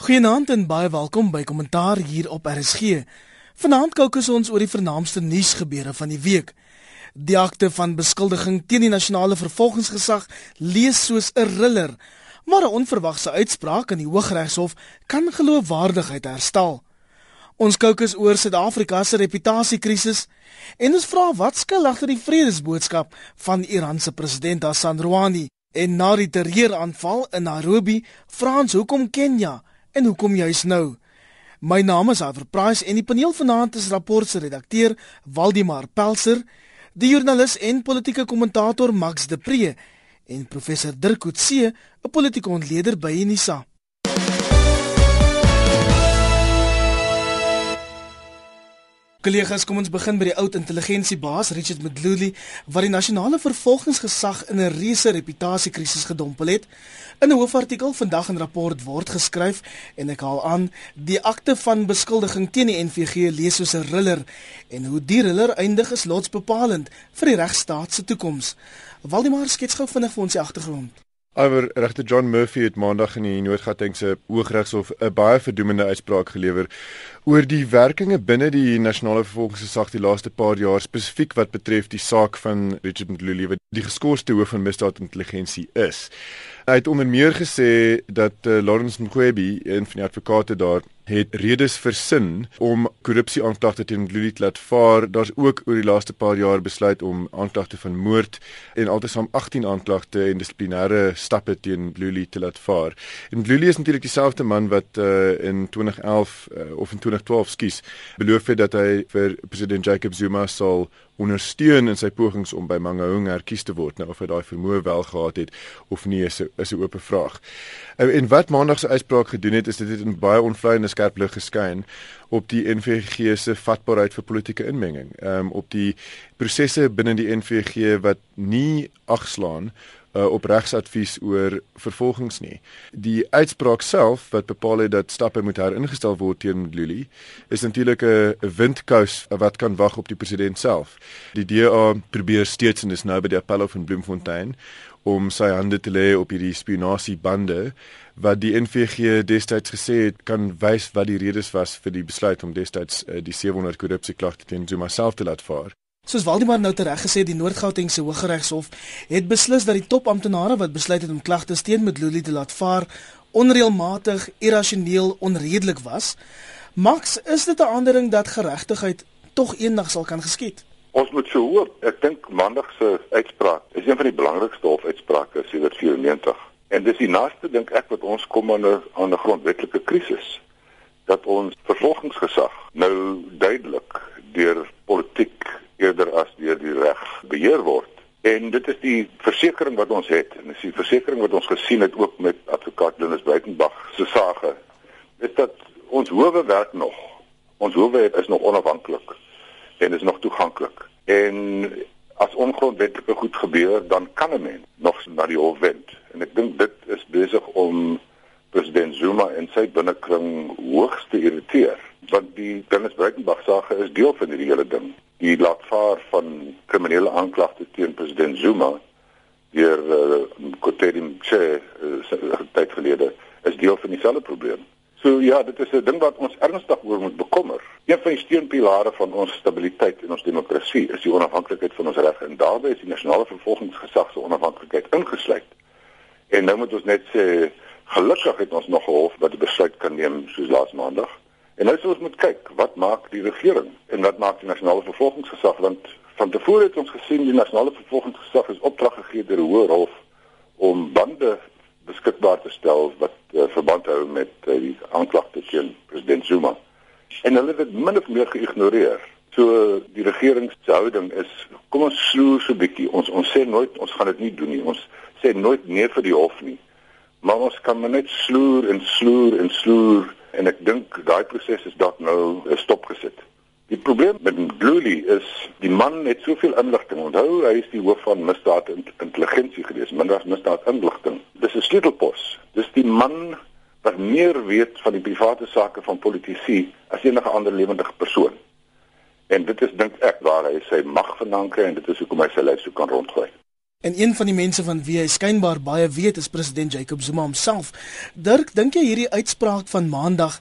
Goeienaand en baie welkom by Kommentaar hier op RSG. Vanaand kookus ons oor die vernaamste nuusgebeure van die week. Die akte van beskuldiging teen die nasionale vervolgingsgesag lees soos 'n riller, maar 'n onverwagse uitspraak in die Hooggeregshof kan geloofwaardigheid herstel. Ons kookus oor Suid-Afrika se reputasiekrisis en ons vra wat skuil agter die vredesboodskap van Iran se president Hassan Rouhani en na die terreuraanval in Nairobi, Frans, hoekom Kenia? En hoekom juis nou? My naam is Aver Price en die paneel vanaand is rapport se redakteur Waldemar Pelser, die joernalis en politieke kommentator Max de Pre en professor Dirk Coetzee, 'n politieke ontleder by Unisa. Kollegas, kom ons begin by die oud intelligensiebaas Richard Mdluli wat die nasionale vervolgingsgesag in 'n reuse reputasiekrisis gedompel het. In 'n hoofartikel vandag in rapport word geskryf en ek haal aan die akte van beskuldiging teen die NVG lees soos 'n riller en hoe die riller eindig is lotsbepalend vir die regstaat se toekoms. Waldemar skets gou vinnig vir ons die agtergrond. Oor regter John Murphy het maandag in die Noord-Gautengse Hooggeregshof 'n baie verdoemende uitspraak gelewer oor die werkinge binne die nasionale vervolgingsgesag die laaste paar jaar spesifiek wat betref die saak van Richard Mdluli wat die geskorste hoof van misdaadintelligensie is. Hy het onder meer gesê dat uh, Lawrence Mkhwebi, een van die advokate daar, het redes versin om korrupsie aanklagte teen Mdluli te laat vaar. Daar's ook oor die laaste paar jaar besluit om aanklagte van moord en altesaam 18 aanklagte en dissiplinêre stappe teen Mdluli te laat vaar. En Mdluli is natuurlik dieselfde man wat uh, in 2011 uh, of in 2012 skies beloof het dat hy vir president Jacob Zuma sal ondersteun in sy pogings om by Mangaung herkies te word. Nou of hy daai vermoë wel gehad het of nie is 'n is 'n oop vraag. En, en wat Maandag se uitspraak gedoen het is dit het in baie onvleiende skerp lig geskyn op die NVG se vatbaarheid vir politieke inmenging. Ehm um, op die prosesse binne die NVG wat nie agslaan uh, op regsadvies oor vervolgings nie. Die uitspraak self wat bepaal het dat stappe moet heringestel word teen Luli is natuurlik 'n windkous wat kan wag op die president self. Die DA probeer steeds en dis nou by die appel van Bloemfontein om sy hande te lê op hierdie spionasiebande wat die NVG destyds gesê het kan wys wat die redes was vir die besluit om destyds uh, die 700 korrupsieklagte teen Zuma self te laat vaar. Soos Waldemar nou tereg gesê, die Noord-Gautengse Hooggeregshof het beslis dat die topamptenare wat besluit het om klagtes teen Mdluli te laat vaar, onreëlmatig, irrasioneel, onredelik was. Max, is dit 'n aandering dat geregtigheid tog eendag sal kan geskied? Ons moet so hoop. Ek dink Maandag se uitspraak is een van die belangrikste hofuitsprake sedert 94. En dis die naaste dink ek wat ons kom aan 'n aan 'n grondwetlike krisis dat ons vervolgingsgesag nou duidelik deur politiek eerder as deur die reg beheer word. En dit is die versekering wat ons het en dis die versekering wat ons gesien het ook met advokaat Linus Breitenberg se sake. Dit dat ons howe werk nog. Ons howe is nog onafhanklik en is nog toeganklik. En as ongrondwetlike goed gebeur, dan kan 'n mens nog na die hof wend. En ek dink dit is besig om president Zuma en sy binnekring hoogs te irriteer want die Dennis Breitenberg sake is deel van hierdie hele ding die laatvaar van kriminele aanklagte teen president Zuma deur uh, Kotedi Mche uh, tyd gelede is deel van dieselfde probleem. So ja, dit is 'n ding wat ons ernstig oor moet bekommer. Een van die steunpilare van ons stabiliteit en ons demokrasie is die onafhanklikheid van ons reg en daarbey is die nasionale vervolgingsgesag se onafhanklikheid ingesluit. En nou moet ons net sê gelukkig het ons nog 'n hof wat 'n besluit kan neem soos laas maandag En nou sou ons moet kyk, wat maak die regering en wat maak die nasionale vervolgingsgesag want van tevore het ons gesien die nasionale vervolgingsgesag is opdrag gegee deur die Hoërhof om bande beskikbaar te stel wat uh, verband hou met uh, die aanklagte teen president Zuma. En hulle het dit min of meer geïgnoreer. So die regering se houding is kom ons sloer so 'n bietjie. Ons ons sê nooit ons gaan dit nie doen nie. Ons sê nooit nee vir die hof nie. Maar ons kan net sloer en sloer en sloer en ek dink daai proses is dalk nou stopgesit. Die probleem met Gluli is die man het soveel inligting. Onthou, hy is die hoof van misdaad en intelligensie gewees, minder misdaad inligting. Dis 'n sleutelpos. Dis die man wat meer weet van die private sake van politici as enige ander lewendige persoon. En dit is dink ek waar hy sy mag vandaan kry en dit is hoekom hy sy lyf so kan rondgooi. En een van die mense van wie hy skynbaar baie weet is president Jacob Zuma homself. Dirk, dink jy hierdie uitspraak van Maandag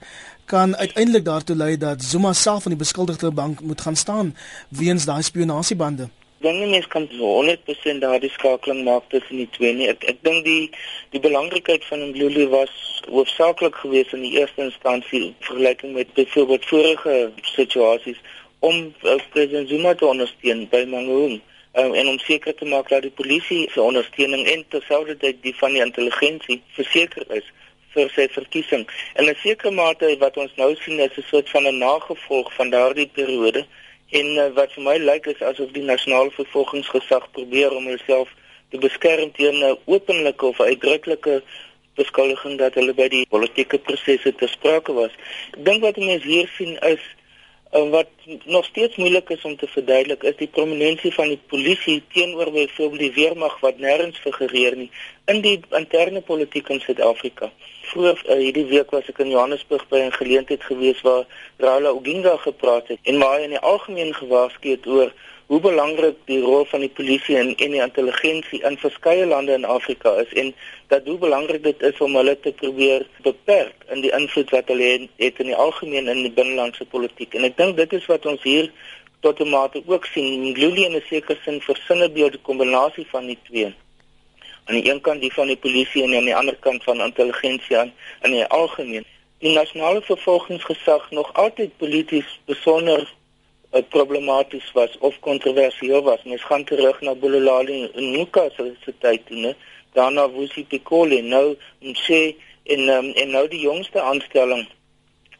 kan uiteindelik daartoe lei dat Zuma self aan die beskuldigde bank moet gaan staan weens daai spionasiebande? dink nie mens kan so 100% daardie skakeling maak tussen die twee nie. Ek ek dink die die belangrikheid van Ndluli was hoofsaaklik geweest in die eerste instansie vergelyking met byvoorbeeld vorige situasies om uh, president Zuma te ondersteun by Mangaung um, en om seker te maak dat die polisie se ondersteuning en terselfdertyd die van die intelligensie verseker is vir sy verkiesing. En 'n sekere mate wat ons nou sien is 'n soort van 'n nagevolg van daardie periode En uh, wat vir my lyk is asof die nasionale vervolgingsgesag probeer om homself te beskerm teen 'n openlike of uitdruklike beskuldiging dat hulle by die politieke prosesse te sprake was. Ek dink wat mense hier sien is wat nog steeds moeilik is om te verduidelik is die prominensie van die polisie teenoor byvoorbeeld die weermag wat nêrens figureer nie in die interne politiek in Suid-Afrika. Voor uh, hierdie week was ek in Johannesburg by 'n geleentheid gewees waar Raila Oginga gepraat het en waar hy in die algemeen gewaarsku het oor hoe belangrik die rol van die polisie en en die intelligensie in verskeie lande in Afrika is en dat hoe belangrik dit is om hulle te probeer beperk in die invloed wat hulle het in die algemeen in die binnelandse politiek. En ek dink dit is wat ons hier tot 'n mate ook sien. Gluli in 'n sekere sin versinne deur die kombinasie van die twee aan die een kant die van die polisie en aan die ander kant van intelligensie aan in die algemeen. Die nasionale vervolgingsgesag nog altyd polities besonder uh, problematies was of kontroversieel was. Mens gaan terug na Bulelali en Nuka se tyd toe, né? Daarna Wusi Pikole, nou Mse en um, en nou die jongste aanstelling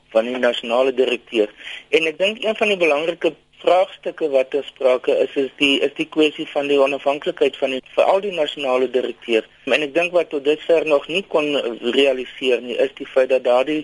van die nasionale direkteur. En ek dink een van die belangrike vraagstukke wat ter sprake is is die is die kwessie van die onafhanklikheid van die veral die nasionale direkteur. En ek dink wat tot dusver nog nie kon realiseer nie is die feit dat daardie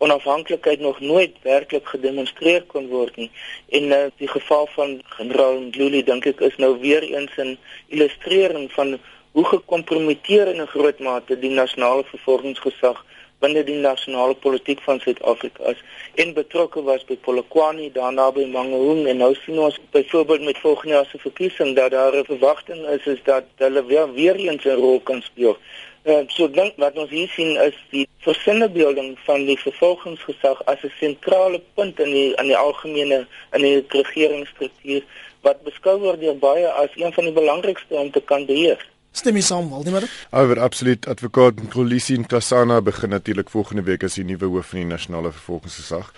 onafhanklikheid nog nooit werklik gedemonstreer kon word nie. En uh, die geval van generaal Ndluli dink ek is nou weer eens 'n illustrering van hoe gekompromiteer in 'n groot mate die nasionale vervolgingsgesag binne die nasionale politiek van Suid-Afrika is en betrokke was by Polokwane daarna by Mangaung en nou sien ons byvoorbeeld met volgende jaar se verkiesing dat daar 'n verwagting is is dat hulle weer weer eens 'n rol kan speel. Uh, so dink wat ons hier sien is die versinnebeelding van die vervolgingsgesag as 'n sentrale punt in die in die algemene in die regeringsstruktuur wat beskou word deur baie as een van die belangrikste om te kan beheer. Stem jy saam, Waldemar? Oor absoluut advokaat Kolisi Nkasana begin natuurlik volgende week as die nuwe hoof van die nasionale vervolgingsgesag.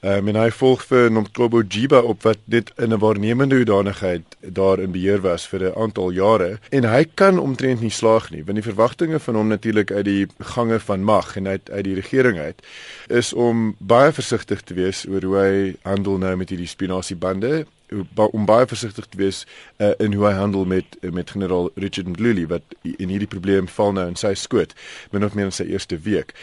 Ehm um, en hy volg vir Nomgcobo Jiba op wat dit in 'n waarnemende hoedanigheid daar in beheer was vir 'n aantal jare en hy kan omtrent nie slaag nie want die verwagtinge van hom natuurlik uit die gange van mag en uit uit die regering uit is om baie versigtig te wees oor hoe hy handel nou met hierdie spionasiebande om baie versigtig te wees uh, in hoe hy handel met met generaal Richard Mdluli wat in hierdie probleem val nou in sy skoot min of meer in sy eerste week.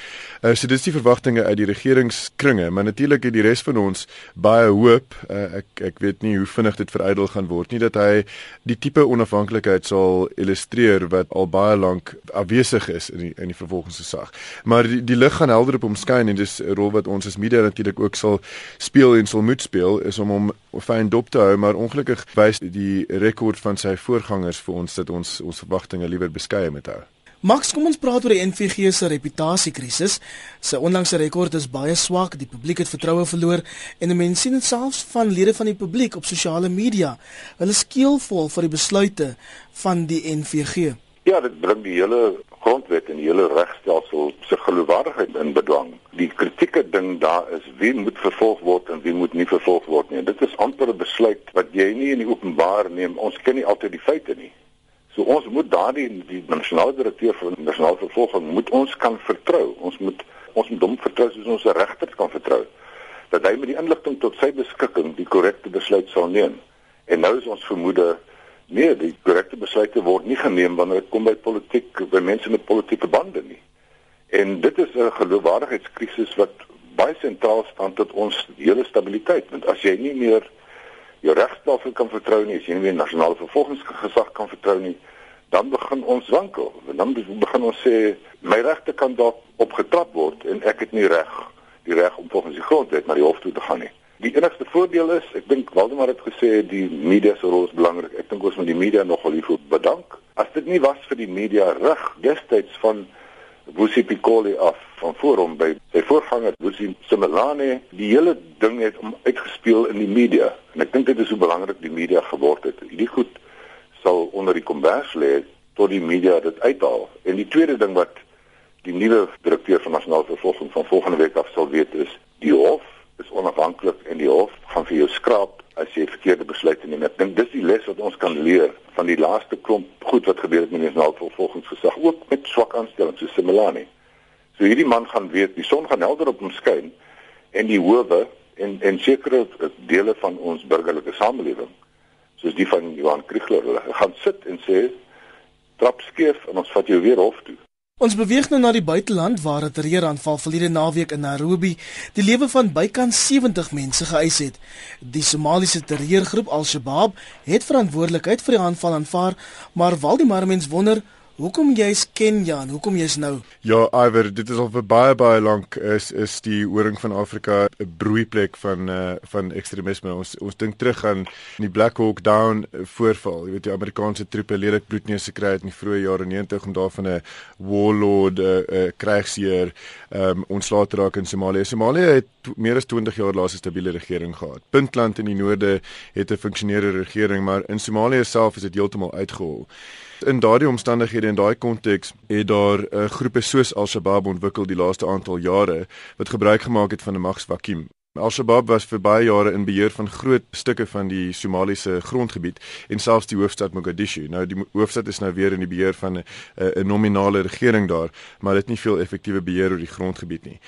Uh, so dis die verwagtinge uit die regeringskringe, maar natuurlik het die res van ons baie hoop. Uh, ek ek weet nie hoe vinnig dit verydel gaan word nie dat hy die tipe onafhanklikheid sal illustreer wat al baie lank afwesig is in die in die vervolgingsgesag. Maar die, die lig gaan helder op hom skyn en dis 'n rol wat ons as media natuurlik ook sal speel en sal moet speel is om hom fyn dop te hou, maar ongelukkig wys die rekord van sy voorgangers vir ons dat ons ons verwagtinge liewer beskeie moet hou. Max, kom ons praat oor die NVG se reputasiekrisis. Sy onlangse rekord is baie swak, die publiek het vertroue verloor en mense sien dit selfs van lede van die publiek op sosiale media. Hulle skeelvol vir die besluite van die NVG. Ja, dit bring die hele grondwet en die hele regstelsel se geloofwaardigheid in bedwang. Die kritieke ding daar is wie moet vervolg word en wie moet nie vervolg word nie. En dit is amper 'n besluit wat jy nie in die openbaar neem. Ons ken nie altyd die feite nie. So ons moet daardie die nasionale direkteur van nasionale vervolging moet ons kan vertrou. Ons moet ons moet hom vertrou soos ons regters kan vertrou dat hy met die inligting tot sy beskikking die korrekte besluit sal neem. En nou is ons vermoede Nee, die korrekte besluite word nie geneem wanneer dit kom by politiek, by mense met politieke bande nie. En dit is 'n geloofwaardigheidskrisis wat baie sentraal staan tot ons hele stabiliteit, want as jy nie meer jou regstelsel kan vertrou nie, as jy nie meer nasionale vervolgingsgesag kan vertrou nie, dan begin ons wankel. Dan begin ons sê my regte kan dalk opgetrap word en ek het nie reg die reg om volgens die grondwet na die hof toe te gaan nie. Die enigste voordeel is, ek dink Waldemar het gesê die media se rol is belangrik. Ek dink ons moet die media nogal hiervoor bedank. As dit nie was vir die media rig destyds van Wusi Piccoli af van Forum by sy voorganger Wusi Simelane, die hele ding het om uitgespeel in die media. En ek dink dit is hoe belangrik die media geword het. Hierdie goed sal onder die kombers lê tot die media dit uithaal. En die tweede ding wat die nuwe direkteur van nasionale vervolging van volgende week af sal weet is die hof is onafhanklik en die hof gaan vir jou skraap as jy verkeerde besluite neem. Ek dink dis die les wat ons kan leer van die laaste klomp goed wat gebeur het met die nasionale vervolgingsgesag ook met swak aanstellings so Simelane. So hierdie man gaan weet die son gaan helder op hom skyn en die howe en en sekere dele van ons burgerlike samelewing soos die van Johan Kriegler hulle gaan sit en sê trap skeef en ons vat jou weer hof toe. Ons beweeg nou na die buiteland waar 'n terreuraanval verlede naweek in Nairobi die lewe van bykans 70 mense geëis het. Die Somaliese terreurgroep Al-Shabaab het verantwoordelikheid vir die aanval aanvaar, maar Waldemar mens wonder Hoekom jy's Kenia? Hoekom jy's nou? Ja, Iwer, dit is al vir baie baie lank is is die horing van Afrika 'n broeiplek van uh van ekstremisme. Ons ons dink terug aan die Black Hawk Down voorval. Jy weet die Amerikaanse troepe lelik bloedneuse kry het in die vroeë jare 90 om daarvan 'n warlord 'n uh, uh, krygsheer um ontslae te raak in Somalië. Somalië het meer as 20 jaar laas 'n stabiele regering gehad. Puntland in die noorde het 'n funksionerende regering, maar in Somalië self is dit heeltemal uitgehol. In daardie omstandighede en daai konteks het daar 'n uh, eh, groepe soos Al-Shabaab ontwikkel die laaste aantal jare wat gebruik gemaak het van 'n magsvakuum. Al-Shabaab was vir baie jare in beheer van groot stukke van die Somaliese grondgebied en selfs die hoofstad Mogadishu. Nou die hoofstad is nou weer in die beheer van 'n 'n nominale regering daar, maar dit het nie veel effektiewe beheer oor die grondgebied nie.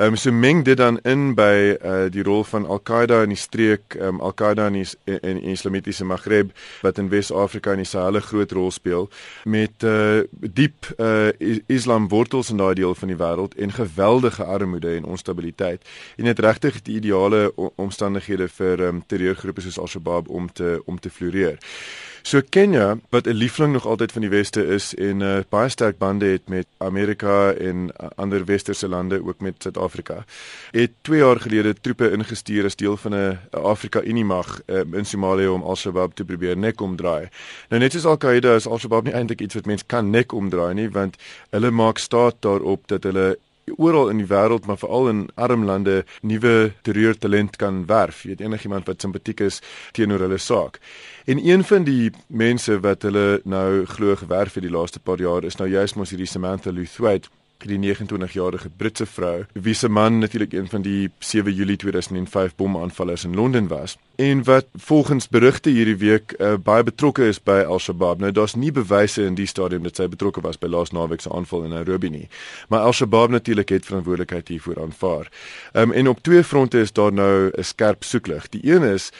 Ehm um, so meng dit dan in by uh, die rol van Al-Qaeda in die streek, ehm um, Al-Qaeda in die in die Islamitiese Maghreb wat in Wes-Afrika en die Sahel 'n groot rol speel met uh, diep uh, Islam wortels in daai deel van die wêreld en geweldige armoede en onstabiliteit. En dit regtig die ideale omstandighede vir um, terreurgroepe soos Al-Shabaab om te om te floreer. So Kenia wat 'n liefling nog altyd van die weste is en uh, baie sterk bande het met Amerika en uh, ander westerse lande ook met Suid-Afrika. Het 2 jaar gelede troepe ingestuur as deel van 'n Afrika Unie mag uh, in Somalië om Al-Shabaab te probeer nek omdraai. Nou net soos Al-Qaeda is Al-Shabaab nie eintlik iets wat mens kan nek omdraai nie want hulle maak staat daarop dat hulle oral in die wêreld maar veral in arm lande nuwe terreurtalent kan werf. Jy weet enigiemand wat simpatiek is teenoor hulle saak. En een van die mense wat hulle nou glo gewerf het die laaste paar jaar is nou juist mos hierdie Samantha Luthwaite die 29-jarige Britse vrou wie se man natuurlik een van die 7 Julie 2005 bomaanvallers in Londen was en wat volgens berigte hierdie week uh, baie betrokke is by Al-Shabaab. Nou daar's nie bewyse in die stadium dat sy betrokke was by laas naweek se aanval in Nairobi nie. Maar Al-Shabaab natuurlik het verantwoordelikheid hiervoor aanvaar. Um, en op twee fronte is daar nou 'n skerp soeklig. Die een is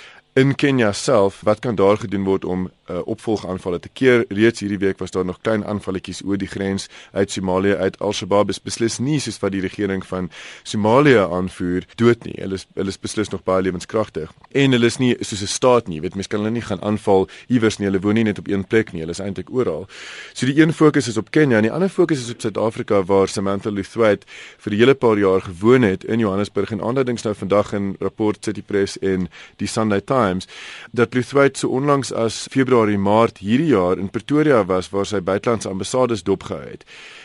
in Kenia self, wat kan daar gedoen word om uh, opvolgaanvalle te keer? Reeds hierdie week was daar nog klein aanvalletjies oor die grens uit Somalië uit Al-Shabaab is beslis nie soos wat die regering van Somalië aanvoer dood nie. Hulle is hulle is beslis nog baie lewenskragtig. En hulle is nie soos 'n staat nie. Jy weet, mense kan hulle nie gaan aanval iewers nie. Hulle woon nie net op een plek nie. Hulle is eintlik oral. So die een fokus is op Kenia en die ander fokus is op Suid-Afrika waar Samantha Luthwaite vir 'n hele paar jaar gewoon het in Johannesburg en aanduidings nou vandag in Rapport City Press en die Sunday Times Times dat Luthwaite so onlangs as Februarie Maart hierdie jaar in Pretoria was waar sy buitelandse ambassades dopgehou het.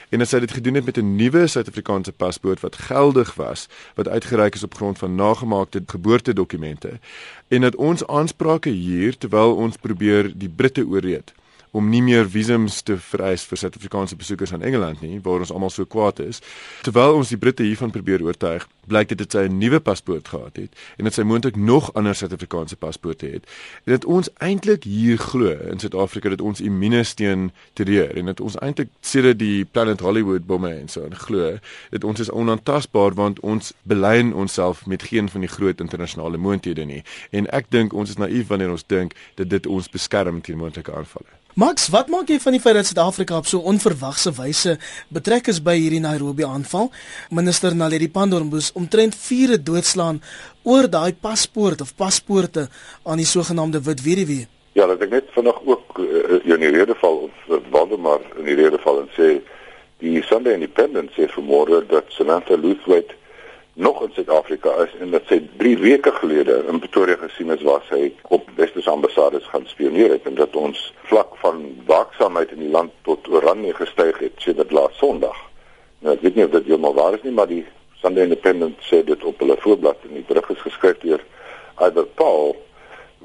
En as hy dit gedoen het met 'n nuwe Suid-Afrikaanse paspoort wat geldig was, wat uitgereik is op grond van nagemaakte geboortedokumente en dat ons aansprake hier terwyl ons probeer die Britte ooreed om nie meer visums te vereis vir Suid-Afrikaanse besoekers aan Engeland nie, waar ons almal so kwaad is. Terwyl ons die Britte hiervan probeer oortuig, blyk dit dat sy 'n nuwe paspoort gehad het en dat sy moontlik nog ander Suid-Afrikaanse paspoorte het. En dat ons eintlik hier glo in Suid-Afrika dat ons immuune teen terreur en dat ons eintlik sedert die Planet Hollywood bomme en so glo dat ons is onaantastbaar want ons belyn onsself met geen van die groot internasionale moondhede nie. En ek dink ons is naïef wanneer ons dink dat dit ons beskerm teen moontlike aanvalle. Max, wat maak jy van die feit dat Suid-Afrika op so onverwagse wyse betrek is by hierdie Nairobi aanval? Minister Naledi Pandor moes omtrent 4 doodslaan oor daai paspoort of paspoorte aan die sogenaamde wit weduwee. Ja, dat ek net vanaand ook uh, in die rede val of uh, Waldemar in die rede val en sê die Sunday Independent sê vanmôre dat Samantha Luthwaite nog in Suid-Afrika is en dat sy 3 weke gelede in Pretoria gesien is waar sy op Westerse ambassades gaan spioneer het en dat ons vlak van waaksaamheid in die land tot oranje gestyg het sedert laas Sondag. Nou ek weet nie of dit heeltemal waar is nie, maar die Sunday Independent sê dit op hulle voorblad en die brug is geskryf deur Albert Paul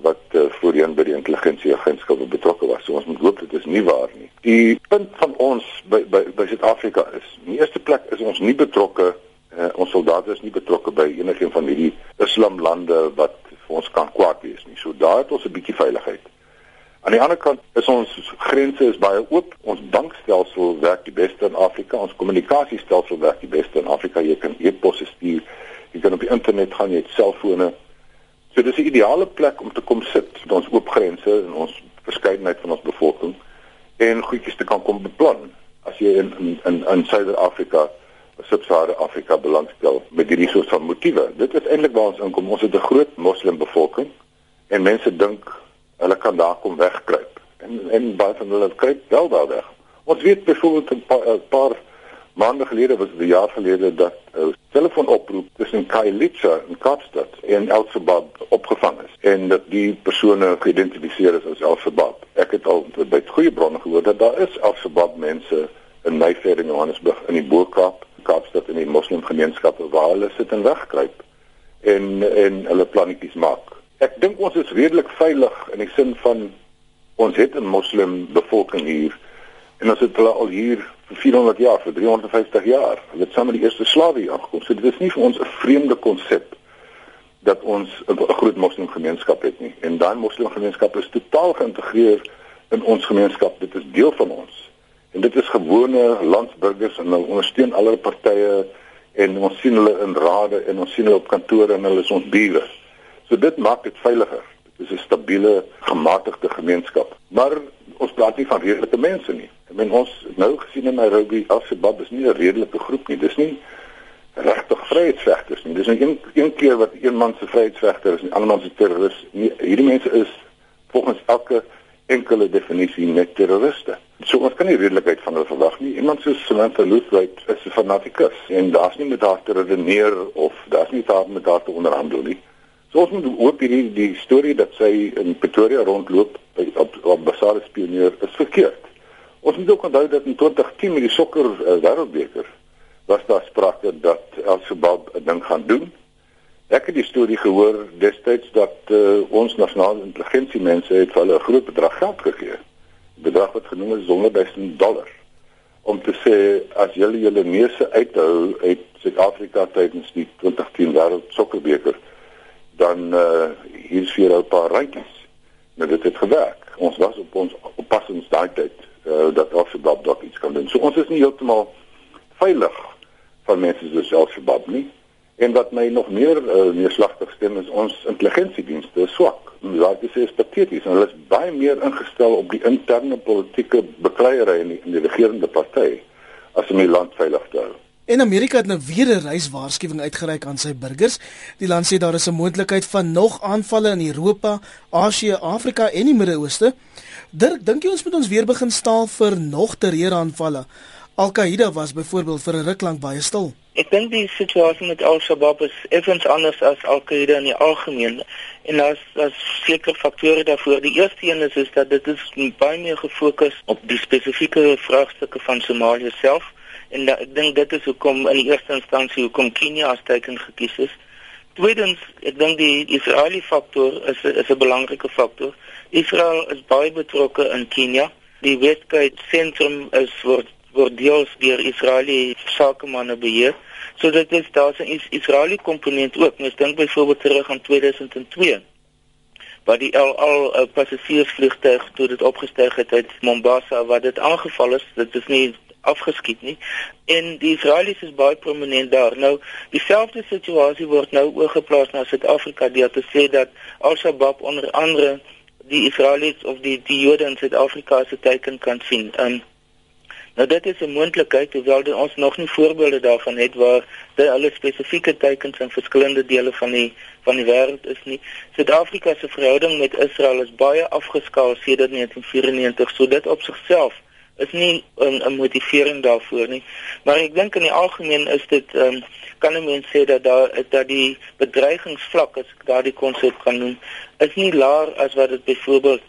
wat uh, voorheen by die intelligensieagentskappe betrokke was. So ons moet hoop dit is nie waar nie. Die punt van ons by by, by Suid-Afrika is, in die eerste plek is ons nie betrokke uh, ons soldate is nie betrokke by enigiets van hierdie islamlande wat vir ons kan kwaad wees nie. So daar het ons 'n bietjie veiligheid. Aan die ander kant is ons grense is baie oop. Ons bankstelsel werk die beste in Afrika. Ons kommunikasiestelsel werk die beste in Afrika. Jy kan e-posse stuur. Jy kan op die internet gaan, jy het selfone. So dis 'n ideale plek om te kom sit met ons oop grense en ons verskeidenheid van ons bevolking en goedjies te kan kom beplan as jy in in in, in Suider-Afrika Sub-Sahara Afrika belangstel met hierdie soort van motiewe. Dit is eintlik waar ons inkom. Ons het 'n groot moslimbevolking en mense dink hulle kan daar kom wegkruip. En en baie van hulle kruip wel daar weg. Ons weet byvoorbeeld 'n paar, paar maande gelede was dit 'n jaar gelede dat 'n telefoonoproep tussen Kailicha en Kaapstad en Al-Shabaab opgevang is en dat die persone geïdentifiseer is as Al-Shabaab. Ek het al by goeie bronne gehoor dat daar is Al-Shabaab mense in Mayfair en Johannesburg in die Boerkaap Kaapstad en die moslimgemeenskappe waar hulle sit en wegkruip en en hulle plannetjies maak. Ek dink ons is redelik veilig in die sin van ons het 'n moslim bevolking hier en ons het hulle al hier vir 400 jaar, vir 350 jaar. Hulle het saam met die eerste slawe hier aangekom. So dit is nie vir ons 'n vreemde konsep dat ons 'n groot moslimgemeenskap het nie. En daai moslimgemeenskap is totaal geïntegreer in ons gemeenskap. Dit is deel van ons. En dit is gewone landsburgers en hulle ondersteun alle partye en ons sien hulle in rade en ons sien hulle op kantore en hulle is ons bure. So dit maak dit veiliger. Dit is 'n stabiele, gematigde gemeenskap. Maar ons praat nie van redelike mense nie. Ek meen ons nou gesien in Nairobi, Al-Shabaab is nie 'n redelike groep nie. Dis nie regtig vryheidsvegters nie. Dis net een een keer wat een man se vryheidsvegter is en ander man se terroris. Hierdie mense is volgens elke enkele definisie net terroriste. So ons kan nie redelikheid van hulle verwag nie. Iemand soos Samantha Luthwaite is 'n fanatikus en daar's nie met haar te redeneer of daar's nie daar met haar te onderhandel nie. So ons moet ook hierdie die storie dat sy in Pretoria rondloop by op op Basale spioneer is verkeerd. Ons moet ook onthou dat in 2010 met die sokker uh, wêreldbeker was daar sprake dat Al-Shabaab 'n ding gaan doen Ek het die storie gehoor destyds dat uh, ons nasionale intelligensie mense het vir hulle 'n groot bedrag geld gegee. Bedrag wat genoem is 100 000 dollar om te sê as julle julle neuse uithou uit Suid-Afrika tydens die 2010 wêreld sokkerbeker dan uh, hier is vir 'n paar randjies. Nou dit het gewerk. Ons was op ons oppassings daai tyd uh, dat sebab dalk iets kan doen. So ons is nie heeltemal veilig van mense soos Al-Shabaab nie. En wat my nog meer uh, neerslagtig stem is ons intelligensiedienste is swak. Laat ek sê is pateties en hulle is baie meer ingestel op die interne politieke bekleierery in, in die regerende party as om die land veilig te hou. En Amerika het nou weer 'n reiswaarskuwing uitgereik aan sy burgers. Die land sê daar is 'n moontlikheid van nog aanvalle in Europa, Asië, Afrika en die Midde-Ooste. Dirk, dink jy ons moet ons weer begin staal vir nog terreuraanvalle? Al-Qaeda was byvoorbeeld vir 'n ruk lank baie stil. Ek dink die situasie met Al-Shabaab is effens anders as Al-Qaeda in die algemeen en daar's daar's sekere faktore daarvoor. Die eerste een is is dat dit is baie meer gefokus op die spesifieke vraagstukke van Somalië self en da, ek dink dit is hoekom in die eerste instansie hoekom Kenia as teken gekies is. Tweedens, ek dink die Israeliese faktor is is 'n belangrike faktor. Israel is baie betrokke in Kenia. Die Westkust sentrum is word word deels deur Israeliese sakemanne beheer. So dit is daar's 'n is, Israeliese komponent ook. Ons dink byvoorbeeld terug aan 2002 waar die El Al uh, passasiersvliegtuig toe dit opgestyg het uit Mombasa waar dit aangeval is. Dit is nie afgeskiet nie. En die Israeliese is baie prominent daar. Nou dieselfde situasie word nou oorgeplaas na Suid-Afrika deur te sê dat Al-Shabaab onder andere die Israeliese of die die Jode in Suid-Afrika se teken kan sien. En Nou dit is 'n moontlikheid hoewel ons nog nie voorbeelde daarvan het waar dit alle spesifieke teikens in verskillende dele van die van die wêreld is nie. Suid-Afrika se verhouding met Israel is baie afgeskaal sedert 1994, so dit op sigself is nie 'n 'n motivering daarvoor nie. Maar ek dink in die algemeen is dit ehm um, kan 'n mens sê dat daar dat die bedreigingsvlak as ek daardie konsep kan noem, is nie laer as wat dit byvoorbeeld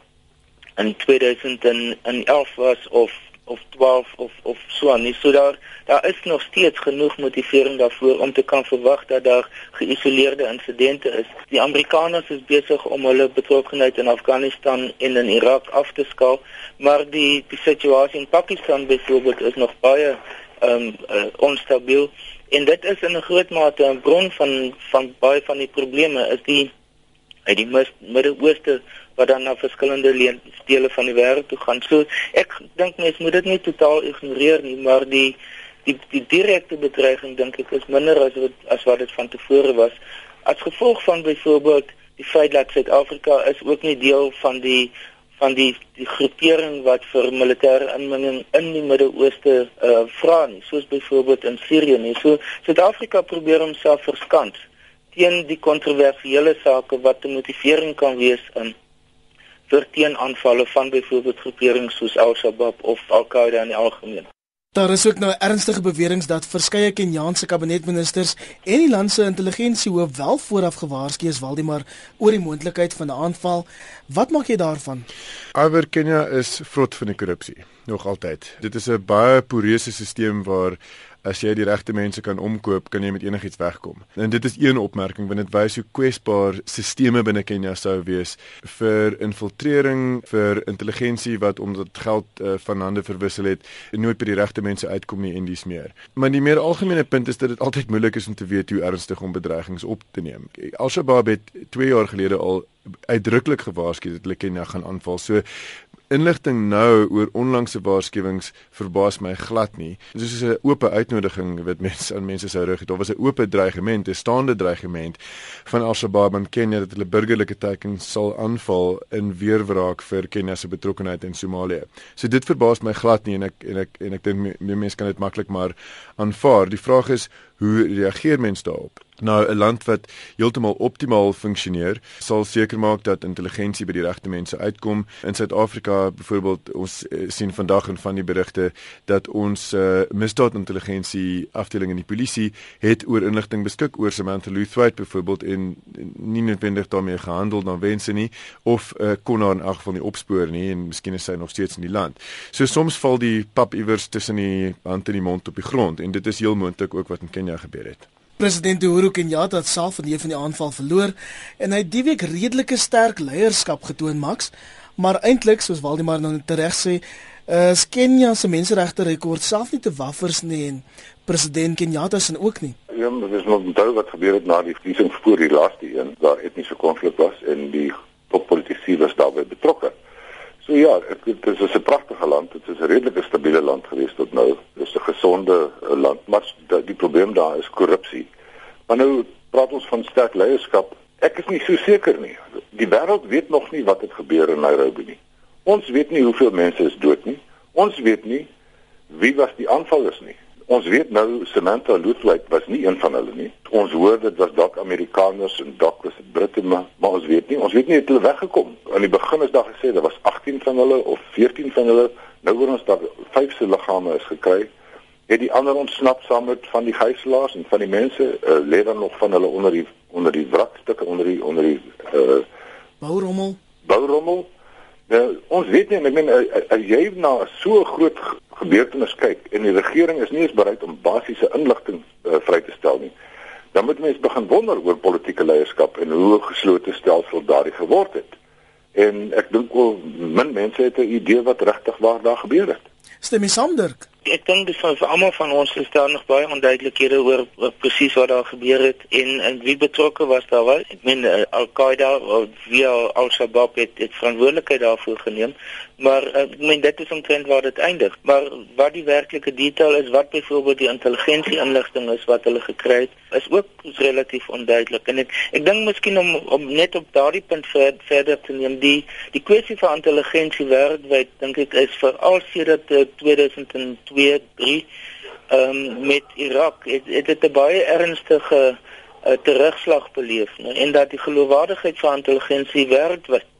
in 2011 was of of 12 of of so aan. Nie so daar daar is nog steeds genoeg motivering daarvoor om te kan verwag dat daar geïsoleerde insidente is. Die Amerikaners is besig om hulle betrokkenheid in Afghanistan en in Irak af te skaal, maar die die situasie in Pakistan byvoorbeeld is nog baie ehm um, uh, onstabiel en dit is in 'n groot mate 'n bron van van baie van die probleme is die uit die Midde-Ooste wat dan na verskillende dele van die wêreld toe gaan. So ek dink mense moet dit nie totaal ignoreer nie, maar die die die direkte bedreiging dink ek is minder as wat as wat dit van tevore was. As gevolg van byvoorbeeld die feit dat Suid-Afrika is ook nie deel van die van die die groepering wat vir militêre inmenging in die Midde-Ooste uh vra nie, soos byvoorbeeld in Sirië nie. So Suid-Afrika probeer homself verskans teen die kontroversiële sake wat 'n motivering kan wees in vir teenaanvalle van byvoorbeeld groeperings soos Al-Shabaab of Al-Qaeda in die algemeen. Daar is ook nou ernstige beweringe dat verskeie Kenyaanse kabinetministers en die land se intelligensiehoof wel vooraf gewaarsku is Waldemar oor die moontlikheid van 'n aanval. Wat maak jy daarvan? Oor Kenia is vrot van die korrupsie nog altyd. Dit is 'n baie poreuse stelsel waar as jy die regte mense kan omkoop, kan jy met enigiets wegkom. En dit is een opmerking want dit wys hoe kwesbaar stelsels binne Kenia sou wees vir infiltrering, vir intelligensie wat omdat geld uh, van hande verwissel het en nooit by die regte mense uitkom nie en dis meer. Maar die meer algemene punt is dat dit altyd moeilik is om te weet hoe ernstig om bedreigings op te neem. Al-Shabaab het 2 jaar gelede al uitdruklik gewaarsku dat hulle Kenia gaan aanval. So inligting nou oor onlangse waarskuwings verbaas my glad nie. Dit is 'n oop uitnodiging wat mense aan mense sou rig. Daar was 'n oop dreigement, 'n staande dreigement van Al-Shabaab in Kenia dat hulle burgerlike tekens sal aanval in weerwraak vir Kenia se betrokkeheid in Somalië. So dit verbaas my glad nie en ek en ek en ek dink mense kan dit maklik maar aanvaar. Die vraag is hoe reageer mense daarop? Nou 'n land wat heeltemal optimaal funksioneer, sal seker maak dat intelligensie by die regte mense uitkom. In Suid-Afrika byvoorbeeld, ons uh, sien vandag in van die berigte dat ons uh, misdaadintelligensie afdeling in die polisie het oor inligting beskik oor Samantha Luthwaite byvoorbeeld en nie noodwendig daarmee gehandel dan wense nie of uh, kon haar in elk geval nie opspoor nie en miskien is sy nog steeds in die land. So soms val die pap iewers tussen die hand en die mond op die grond en dit is heel moontlik ook wat in Kenia gebeur het. President Uhuru Kenyatta het self van die van die aanval verloor en hy het die week redelike sterk leierskap getoon Max, maar eintlik soos Waldemar nou tereg sê, is Kenia se menseregte rekord self nie te waffers nie en president Kenyatta se ook nie. Ja, dit is nog onthou wat gebeur het na die verkiesing voor die laaste een, daar etniese konflik was en die toppolitici was daarbey betrokke. So ja, dit is 'n pragtige land. Dit is 'n redelike stabiele land gewees tot nou. Dit is 'n gesonde eh, land, maar die probleem daar is korrupsie. Maar nou praat ons van sterk leierskap. Ek is nie so seker nie. Die wêreld weet nog nie wat het gebeur in Nairobi nie. Ons weet nie hoeveel mense is dood nie. Ons weet nie wie was die aanvallers nie. Ons weet nou Samantha Luthwaite was nie een van hulle nie. Ons hoor dit was dalk Amerikaners en dalk was dit Britte maar, maar ons weet nie. Ons weet nie het hulle weggekom. Aan die begin is daar gesê daar was 18 van hulle of 14 van hulle. Nou hoor ons dat vyf se liggame is gekry. Het die ander ontsnap saam met van die gijslaers en van die mense uh, lê dan nog van hulle onder die onder die wrakstukke onder die onder die uh bourommel. Bourommel. Nou, ons weet nie, ek meen as jy na so groot gebeurtenis kyk en die regering is nie eens bereid om basiese inligting uh, vry te stel nie, dan moet mense begin wonder oor politieke leierskap en hoe geslote stelsel daardie geword het. En ek dink wel min mense het 'n idee wat regtig waar daar gebeur het. Stem jy saam, Dirk? Ek dink dis vir almal van ons is daar nog baie onduidelikhede oor, oor presies wat daar gebeur het en en wie betrokke was daar wel. Ek meen uh, Al-Qaeda of wie Al-Shabaab het, het verantwoordelikheid daarvoor geneem, maar uh, ek meen dit is omtrent waar dit eindig. Maar wat die werklike detail is, wat byvoorbeeld die intelligensie inligting is wat hulle gekry het, is ook relatief onduidelik. En ek ek dink miskien om om net op daardie punt ver, verder te neem, die die kwessie van intelligensie wêreldwyd dink ek is veral sedert uh, 2000 2 3 ehm um, met Irak het, het dit 'n baie ernstige uh, terugslag beleef nou, en dat die geloofwaardigheid van intelligensie wêreldwyd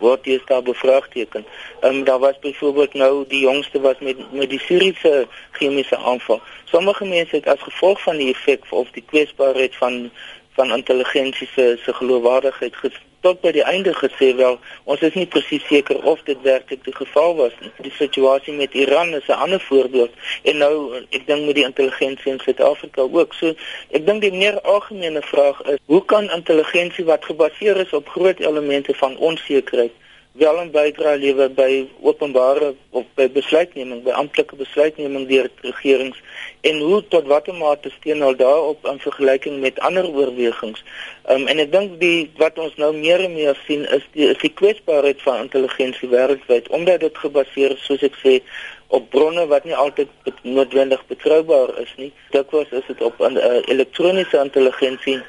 word jy daar bevraagteken. Ehm um, daar was byvoorbeeld nou die jongste was met met die Syriese chemiese aanval. Sommige mense het as gevolg van die effek of die kwesbaarheid van van intelligensie se se geloofwaardigheid tot by die einde gesê wel ons is nie presies seker of dit werklik die geval was nie. Die situasie met Iran is 'n ander voorbeeld en nou ek dink met die intelligensie in Suid-Afrika ook. So ek dink die meer algemene vraag is hoe kan intelligensie wat gebaseer is op groot elemente van onsekerheid wel 'n bydrae lewer by openbare of by besluitneming, by amptelike besluitneming deur regerings en hoe tot watter mate steun hulle daarop in vergelyking met ander oorwegings. Um, en ek dink die wat ons nou meer en meer sien is die is die kwesbaarheid van intelligensie wêreldwyd omdat dit gebaseer is soos ek sê op bronne wat nie altyd noodwendig betroubaar is nie. Dikwels is dit op 'n uh, elektroniese intelligensie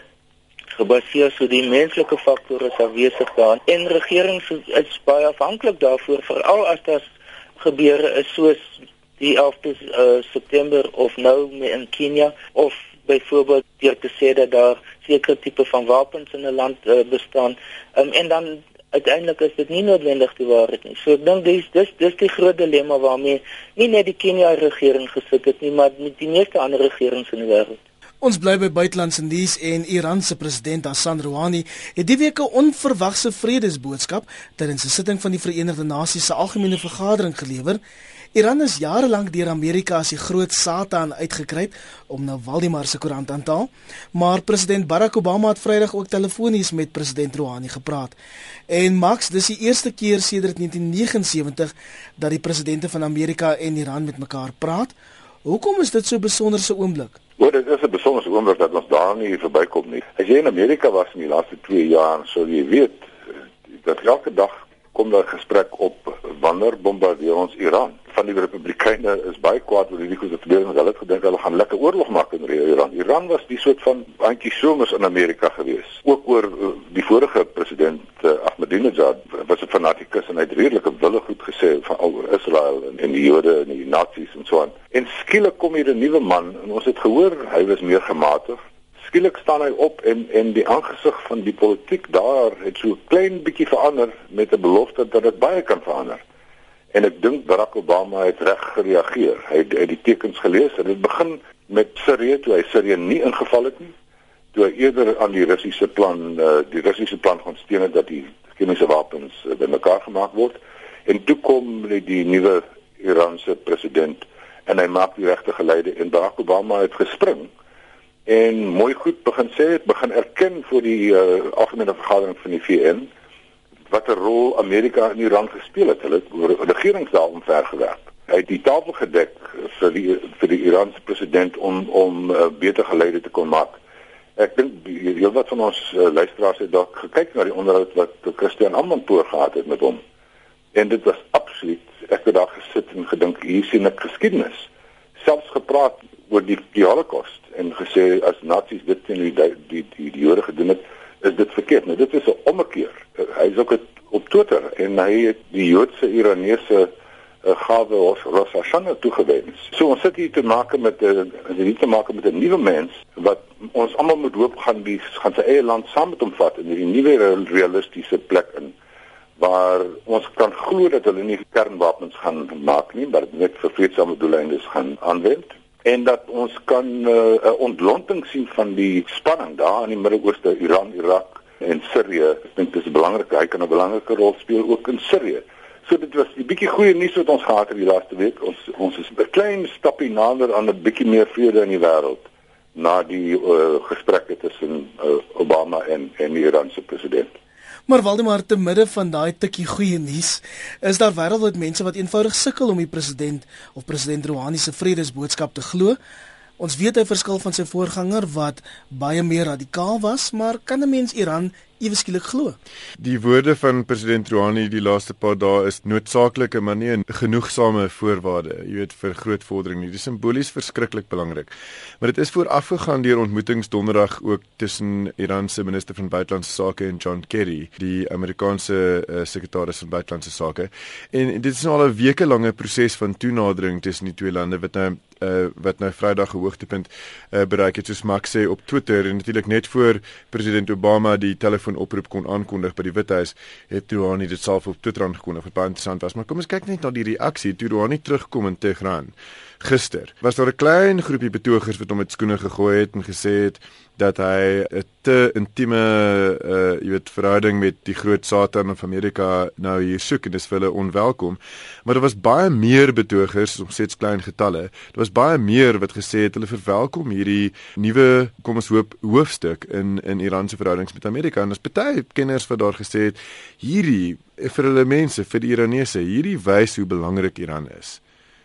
gebaseer so die menslike faktore is afwesig daar en regerings is baie afhanklik daarvoor veral as daar gebeure is soos die 11de uh, September of nou in Kenia of byvoorbeeld deur te sê dat daar sekere tipe van wapens in 'n land uh, bestaan um, en dan uiteindelik is dit nie noodwendig die waarheid nie. So ek dink dis dis dis die groot dilemma waarmee nie net die Kenia regering gesit het nie, maar die meeste ander regerings in die wêreld. Ons bly by buitelandse nuus en Iran se president Hassan Rouhani het die week 'n onverwagse vredesboodskap tydens 'n sitting van die Verenigde Nasies se algemene vergadering gelewer. Iran is jare lank deur Amerika as die groot Satan uitgekry om nou Waldemar se koerant aan te haal, maar president Barack Obama het Vrydag ook telefonies met president Rouhani gepraat. En Max, dis die eerste keer sedert 1979 dat die presidente van Amerika en Iran met mekaar praat. Hoekom is dit so 'n besonderse oomblik? Hoor, dit is 'n besonderse oomblik dat ons daar nie verbykom nie. As jy in Amerika was in die laaste 2 jaar, sou jy weet dat elke dag kom daar gesprek op wanneer bombardeer ons Iran van die republikeine is baie kwaad oor hierdie gebeur en hulle het gedink hulle gaan lekker oorlog maak in Iran. Iran was die soort van antjie somers in Amerika gewees. Ook oor uh, die vorige president uh, Ahmadinejad was 'n fanatikus en hy het redelike wille goed gesê van oor Israel en, en die Jode en die Nazis en so aan. En skielik kom hier 'n nuwe man en ons het gehoor hy was meer gematig skielik staan hy op en en die aangesig van die politiek daar het so klein bietjie verander met 'n belofte dat dit baie kan verander. En ek dink Barack Obama het reg gereageer. Hy het, het die tekens gelees en dit begin met Sirië toe hy Sirië nie ingeval het nie. Toe hy eerder aan die Russiese plan uh, die Russiese plan gaan steun dat die chemiese wapens uh, bymekaar gemaak word. En toe kom die nuwe Iranse president en hy maak die regte geleide en Barack Obama het gespring en mooi goed begin sê het begin erken vir die uh, algemene vergadering van die VN wat 'n rol Amerika in Iran gespeel het. Hulle het regerings daar omver gewerk. Hy het die tafel gedek vir die vir die Iranse president om om uh, beter geleide te kon maak. Ek dink heel wat van ons uh, luisteraars het dalk gekyk na die onderhoud wat Christian Amanpour gehad het met hom. En dit was absoluut ek het daar gesit en gedink hier sien ek geskiedenis. Selfs gepraat oor die die Holocaust en gesê as nasies dit teen die die die, die Jode gedoen het, is dit verkeerd. Nou dit is 'n ommekeer. Hy is ook op Twitter en hy het die Joodse Iranese uh, gawe ons Rosh Hashanah toegewens. So ons sit hier te maak met 'n hier te maak met 'n nuwe mens wat ons almal moet hoop gaan die gaan sy eie land saam met hom vat in hierdie nuwe realistiese plek in waar ons kan glo dat hulle nie kernwapens gaan maak nie, maar net vir vreedsame doeleindes gaan aanwend en dat ons kan eh, 'n uh, ontlonting sien van die spanning daar in die Midde-Ooste, Iran, Irak en Sirië. Ek dink dit is belangrik, hy kan 'n belangrike rol speel ook in Sirië. So dit was 'n bietjie goeie nuus wat ons gehad het die laaste week. Ons ons is 'n klein stappie nader aan 'n bietjie meer vrede in die wêreld na die uh, gesprekke tussen uh, Obama en en die Iranse president. Maar Waldemar te midde van daai tikkie goeie nuus, is daar wêreldwyd mense wat eenvoudig sukkel om die president of president Rouhani se vredesboodskap te glo. Ons weet hy verskil van sy voorganger wat baie meer radikaal was, maar kan 'n mens Iran ewe skielik glo. Die woorde van president Rouhani die laaste paar dae is noodsaaklike maar nie 'n genoegsame voorwaarde, jy weet vir groot vordering nie. Dit is simbolies verskriklik belangrik. Maar dit is voorafgegaan deur ontmoetings donderdag ook tussen Iran se minister van buitelandse sake en John Kerry, die Amerikaanse uh, sekretaris van buitelandse sake. En dit is nou al 'n weke lange proses van toenadering tussen die twee lande wat nou uh, wat nou Vrydag 'n hoogtepunt uh, bereik het soos Max sê op Twitter. En natuurlik net voor president Obama die telefoonoproep kon aankondig by die Withuis het Rouhani dit self op Twitter aangekondig wat baie interessant was. Maar kom ons kyk net na die reaksie. Toe Rouhani terugkom in Tehran gister was daar 'n klein groepie betogers wat hom met skoene gegooi het en gesê het dat hy 'n te intieme uh jy weet verhouding met die groot Satan van Amerika nou hier soek en dis vir hulle onwelkom. Maar daar was baie meer betogers, ons sê dit klein getalle. Daar was baie meer wat gesê het hulle verwelkom hierdie nuwe kom ons hoop hoofstuk in in Iran se verhoudings met Amerika. En daar's baie kenners wat daar gesê het hierdie vir hulle mense, vir die Iranese, hierdie wys hoe belangrik Iran is.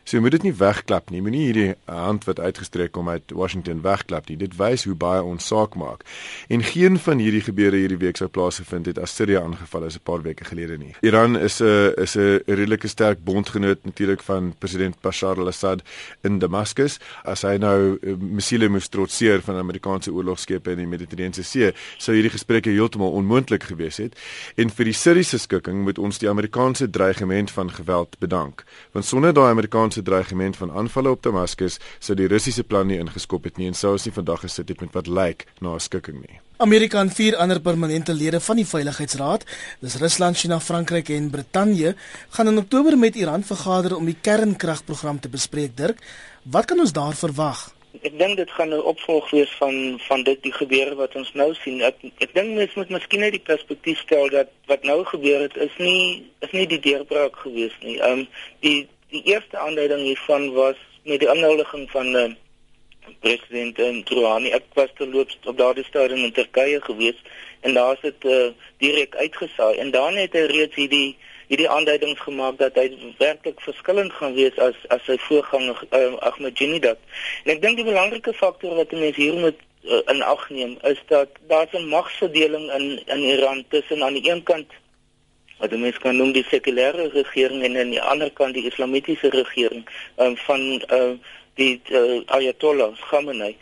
So jy moet dit nie wegklap nie. Moenie hierdie hand wat uitgestrek kom uit Washington wegklap nie. Dit wys hoe baie ons saak maak. En geen van hierdie gebeure hierdie week sou plaasgevind het as Syria aangeval is 'n paar weke gelede nie. Iran is 'n is 'n redelike sterk bondgenoot natuurlik van president Bashar al-Assad in Damascus. As hy nou uh, missile moes trotseer van Amerikaanse oorlogskepe in die Middellandse See, sou hierdie gesprekke heeltemal onmoontlik gewees het. En vir die Syriese skikking moet ons die Amerikaanse dreigement van geweld bedank. Want sonder daai Amerikaanse se dreigement van aanvalle op Damaskus sou die Russiese plan nie ingeskop het nie en sou ons nie vandag gesit het met wat lyk na 'n skikking nie. Amerika en vier ander permanente lede van die Veiligheidsraad, dis Rusland, China, Frankryk en Brittanje, gaan in Oktober met Iran vergader om die kernkragprogram te bespreek. Dirk, wat kan ons daar verwag? Ek dink dit gaan 'n opvolg wees van van dit die gebeure wat ons nou sien. Ek ek dink mens moet miskien net die perspektief stel dat wat nou gebeur het is nie is nie die deurbraak gewees nie. Ehm um, die die eerste aanduiding hiervan was met die aanhuldiging van uh, president Rouhani. Ek was terloops op daardie stadium in Turkye gewees en daar is dit uh, direk uitgesaai en dan het hy reeds hierdie hierdie aanduidings gemaak dat hy werklik verskillend gaan wees as as sy voorganger uh, Ahmadinejad. En ek dink die belangrike faktor wat mense hier moet uh, in ag neem is dat daar 'n magsverdeling in in Iran tussen aan die een kant wat die mens kan noem die sekulêre regering en aan die ander kant die islamitiese regering um, van uh, die uh, Ayatollah Khamenei.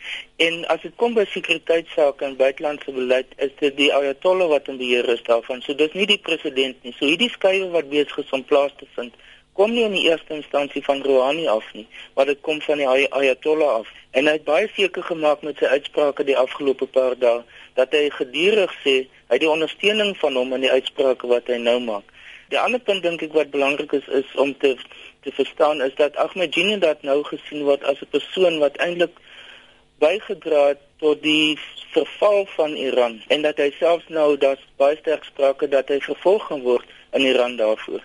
En as dit kom by sekuriteitssake en buitelandse beleid, is dit die Ayatollah wat in beheer is daarvan. So dis nie die president nie. So hierdie skuwe wat besig is om plaas te vind, kom nie in die eerste instansie van Rouhani af nie, maar dit kom van die Ay Ayatollah af. En hy het baie seker gemaak met sy uitsprake die afgelope paar dae dat hy gedurig sê hy die ondersteuning van hom in die uitsprake wat hy nou maak. Die ander punt dink ek wat belangrik is is om te te verstaan is dat Ahmadinejad nou gesien word as 'n persoon wat eintlik bygedra het tot die verval van Iran en dat hy selfs nou daar's baie sterk sprake dat hy vervolg gaan word in Iran daarvoor.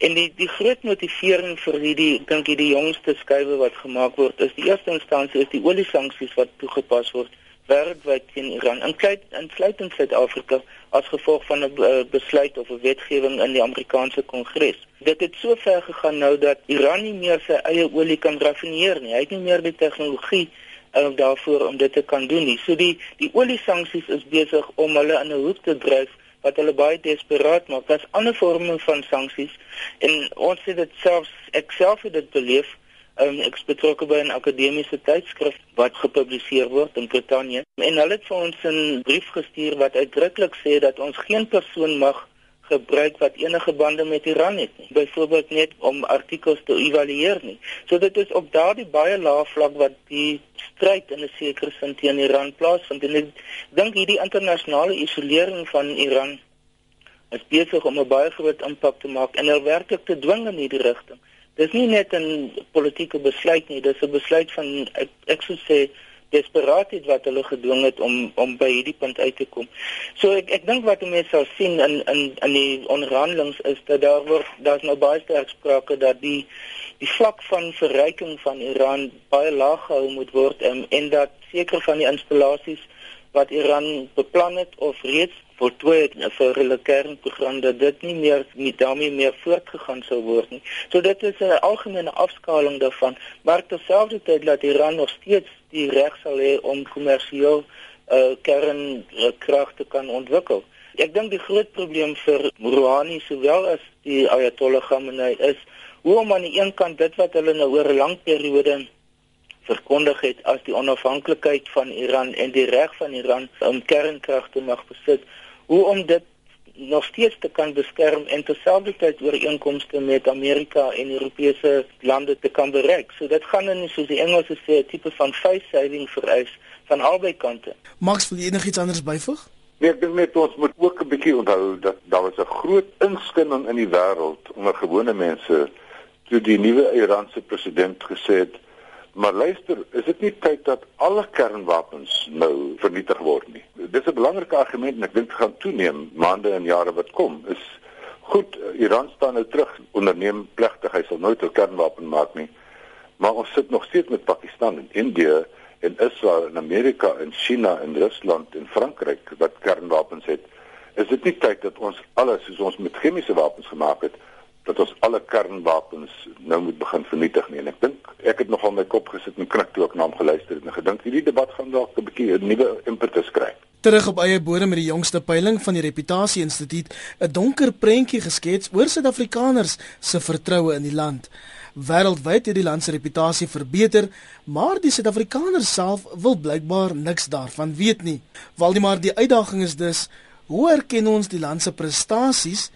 En die die groot motivering vir hierdie dink ek die jongste skuwe wat gemaak word is die eerste instansie is die olie sanksies wat toegepas word wêreldwyd teen Iran insluit insluit in Suid-Afrika as gevolg van 'n uh, besluit of 'n wetgewing in die Amerikaanse Kongres. Dit het so ver gegaan nou dat Iran nie meer sy eie olie kan raffineer nie. Hy het nie meer die tegnologie uh, daarvoor om dit te kan doen nie. So die die olie sanksies is besig om hulle in 'n hoek te dryf wat hulle baie desperaat maak. Daar's ander vorme van sanksies en ons het dit selfs ek self het dit beleef um, ek is betrokke by 'n akademiese tydskrif wat gepubliseer word in Brittanje en hulle het vir ons 'n brief gestuur wat uitdruklik sê dat ons geen persoon mag gebruik wat enige bande met Iran het nie. Byvoorbeeld net om artikels te evalueer nie. So dit is op daardie baie lae vlak wat die stryd in 'n sekere sin teen Iran plaasvind en ek dink hierdie internasionale isolering van Iran is besig om 'n baie groot impak te maak en hulle werklik te dwing in hierdie rigting dis nie net 'n politieke besluit nie, dis 'n besluit van ek, ek sou sê desperaatheid wat hulle gedwing het om om by hierdie punt uit te kom. So ek ek dink wat mense sal sien in in in die onderhandelings is dat daar word daar's nou baie sterk sprake dat die die vlak van verryking van Iran baie laag gehou moet word en en dat sekere van die installasies wat Iran beplan het of reeds voltooi het vir hulle kernprogram dat dit nie meer nie daarmee meer voortgegaan sou word nie. So dit is 'n algemene afskaling daarvan, maar terselfdertyd dat Iran nog steeds die reg sal hê om kommersieel uh, kernkrag te kan ontwikkel. Ek dink die groot probleem vir Rouhani sowel as die Ayatollah Khamenei is hoe om aan die een kant dit wat hulle nou oor 'n lang periode verkondig het as die onafhanklikheid van Iran en die reg van Iran om kernkrag te mag besit hoe om dit nog steeds te kan beskerm en terselfdertyd ooreenkomste met Amerika en Europese lande te kan bereik. So dit gaan in soos die Engelse sê 'n tipe van face saving vereis van albei kante. Max, wil jy enigiets anders byvoeg? Nee, ek dink net ons moet ook 'n bietjie onthou dat daar was 'n groot inskenning in die wêreld onder gewone mense toe die nuwe Iranse president gesê het Maar luister, is dit nie tyd dat alle kernwapens nou vernietig word nie? Dis 'n belangrike argument en ek dink gaan toeneem maande en jare wat kom. Is goed, Iran staan nou terug onderneem plegtig, hy sal nooit 'n kernwapen maak nie. Maar ons sit nog steeds met Pakistan en Indië en Israel en Amerika en China en Rusland en Frankryk wat kernwapens het. Is dit nie tyd dat ons alles soos ons met chemiese wapens gemaak het? Dat ons alle kernwapens nou moet begin vernietig nie en ek dink ek het nogal my kop gesit en knik toe ek na hom geluister het en gedink hierdie debat gaan dalk 'n bietjie 'n nuwe impetus kry. Terug op eie bodem met die jongste peiling van die Reputasie Instituut, 'n donker prentjie geskets oor Suid-Afrikaners se vertroue in die land. Wêreldwyd het die land se reputasie verbeter, maar die Suid-Afrikaners self wil blykbaar niks daarvan weet nie. Waldemar, die uitdaging is dus hoe erken ons die land se prestasies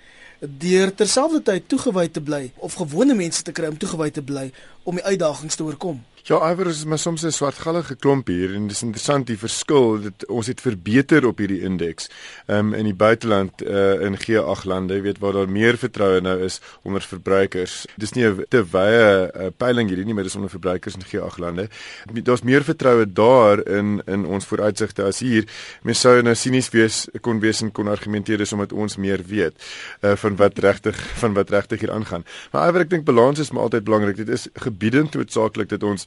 deur terselfdertyd toegewy te bly of gewone mense te kry om toegewy te bly om die uitdagings te oorkom. Ja, Iwer is maar soms 'n swartgallige klomp hier en dis interessant die verskil dat ons het verbeter op hierdie indeks. Ehm um, in die buiteland uh in G8 lande, weet waar daar meer vertroue nou is onder verbruikers. Dis nie 'n te wye uh, peiling hierdie nie, maar dis onder verbruikers in G8 lande. Daar's meer vertroue daar in in ons vooruitsigte as hier. Mens sou nou sinies wees kon wees en kon argumenteer dis omdat ons meer weet uh van wat regtig van wat regtig hier aangaan. Maar Iwer ek dink balans is maar altyd belangrik. Dit is gebiedend noodsaaklik dat ons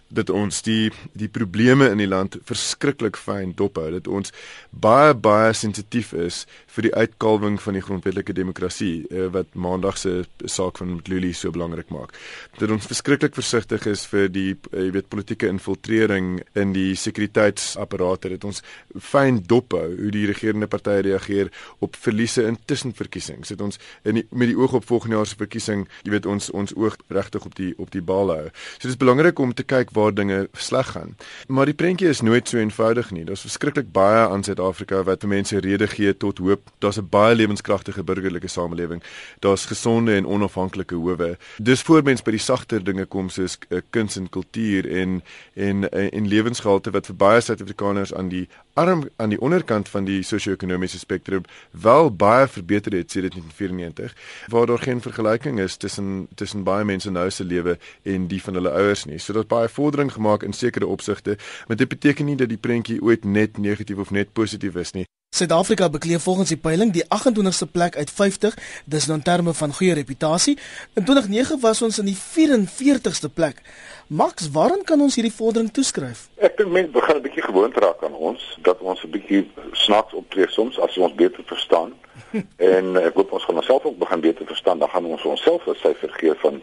dat ons die die probleme in die land verskriklik fyn dophou. Dat ons baie baie sensitief is vir die uitkalwing van die grondwetlike demokrasie uh, wat maandag se saak van Mtluli so belangrik maak. Dat ons verskriklik versigtig is vir die uh, jy weet politieke infiltrering in die sekuriteitsapparate. Dat ons fyn dophou hoe die regerende partye reageer op verliese in tussenverkiesings. Dat ons in die, met die oog op volgende jaar se verkiesing jy weet ons ons oog regtig op die op die bal hou. So dit is belangrik om te kyk waar dinge sleg gaan. Maar die prentjie is nooit so eenvoudig nie. Daar's verskriklik baie aan Suid-Afrika wat mense rede gee tot hoop. Daar's 'n baie lewenskragtige burgerlike samelewing. Daar's gesonde en onafhanklike howe. Dis voor mens by die sagter dinge kom soos uh, kuns en kultuur en en uh, en lewensgehalte wat vir baie Suid-Afrikaners aan die arm aan die onderkant van die sosio-ekonomiese spektrum wel baie verbeter het sedert 1994 waar daar geen vergelyking is tussen tussen baie mense nou se lewe en die van hulle ouers nie. So daar's baie vordering gemaak in sekere opsigte, maar dit beteken nie dat die prentjie ooit net negatief of net positief is nie. Suid-Afrika bekleed volgens die peiling die 28ste plek uit 50, dis nou in terme van goeie reputasie. In 2009 was ons in die 44ste plek. Max, waaraan kan ons hierdie vordering toeskryf? Ek dink mense begin 'n bietjie gewoond raak aan ons dat ons 'n bietjie snaaks optree soms as ons beter verstaan. en ek hoop ons gaan onsself ook begin beter verstaan, dan gaan ons onsself 'n syfer gee van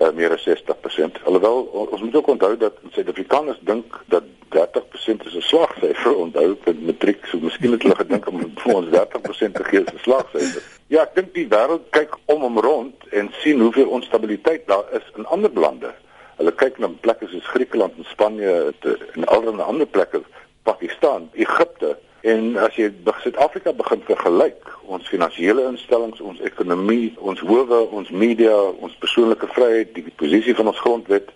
uh, meer as 60%. Alhoewel ons moet ook onthou dat Suid-Afrikaners dink dat 30% is 'n slagsyfer. Onthou met matriek, so miskien het hulle gedink om vir ons 30% te gee as 'n slagsyfer. Ja, ek dink die wêreld kyk om hom rond en sien hoeveel onstabiliteit daar is in ander lande. Hulle kyk na plekke soos Griekeland en Spanje en allerlei ander plekke, Pakistan, Egipte En as jy Suid-Afrika begin vergelyk, ons finansiële instellings, ons ekonomie, ons howe, ons media, ons persoonlike vryheid, die posisie van ons grondwet,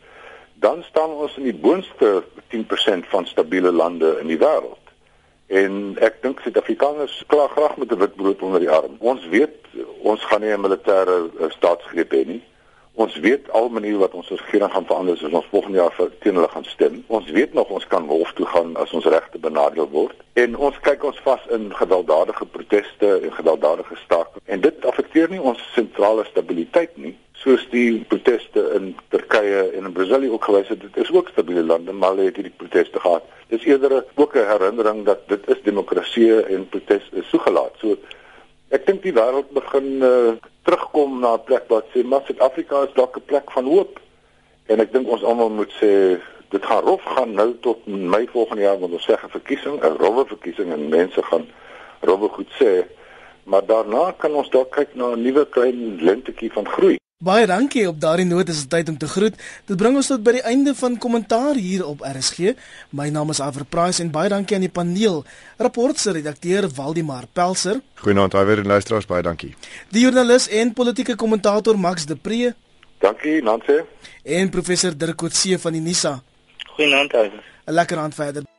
dan staan ons in die boonste 10% van stabiele lande in die wêreld. En ek dink Suid-Afrikaners kla graag met 'n wit brood onder die arm. Ons weet ons gaan nie 'n militêre eh, staatsgreep hê nie. Ons weet al maniere wat ons regering gaan verander as ons volgende jaar vir teen hulle gaan stem. Ons weet nog ons kan hof toe gaan as ons regte benadeel word. En ons kyk ons vas in gewelddadige proteste en gewelddadige staking. En dit affekteer nie ons sentrale stabiliteit nie, soos die proteste in Turkye en in Brasilië ook gewys het. Dit is ook stabiele lande, maar hulle het hierdie proteste gehad. Dis eerder ook 'n herinnering dat dit is demokrasie en protes is toegelaat. So ek dink die wêreld begin uh, terugkom na 'n plek wat sê maar Suid-Afrika is dalk 'n plek van hoop. En ek dink ons almal moet sê dit gaan rof gaan nou tot Mei volgende jaar wanneer ons sê 'n verkiesing, 'n rowwe verkiesing en mense gaan rowwe goed sê, maar daarna kan ons dalk kyk na 'n nuwe klein lentetjie van groei. Baie dankie. Op daardie noot is dit tyd om te groet. Dit bring ons tot by die einde van kommentaar hier op RSG. My naam is Aver Price en baie dankie aan die paneel. Rapport se redakteur Waldimar Pelser. Goeienaand, hy weer en luisteraars, baie dankie. Die joernalis en politieke kommentator Max de Pre. Dankie, Nancy. En professor Dirk Coetzee van die NISA. Goeienaand, Aver. 'n Lekker aand verder.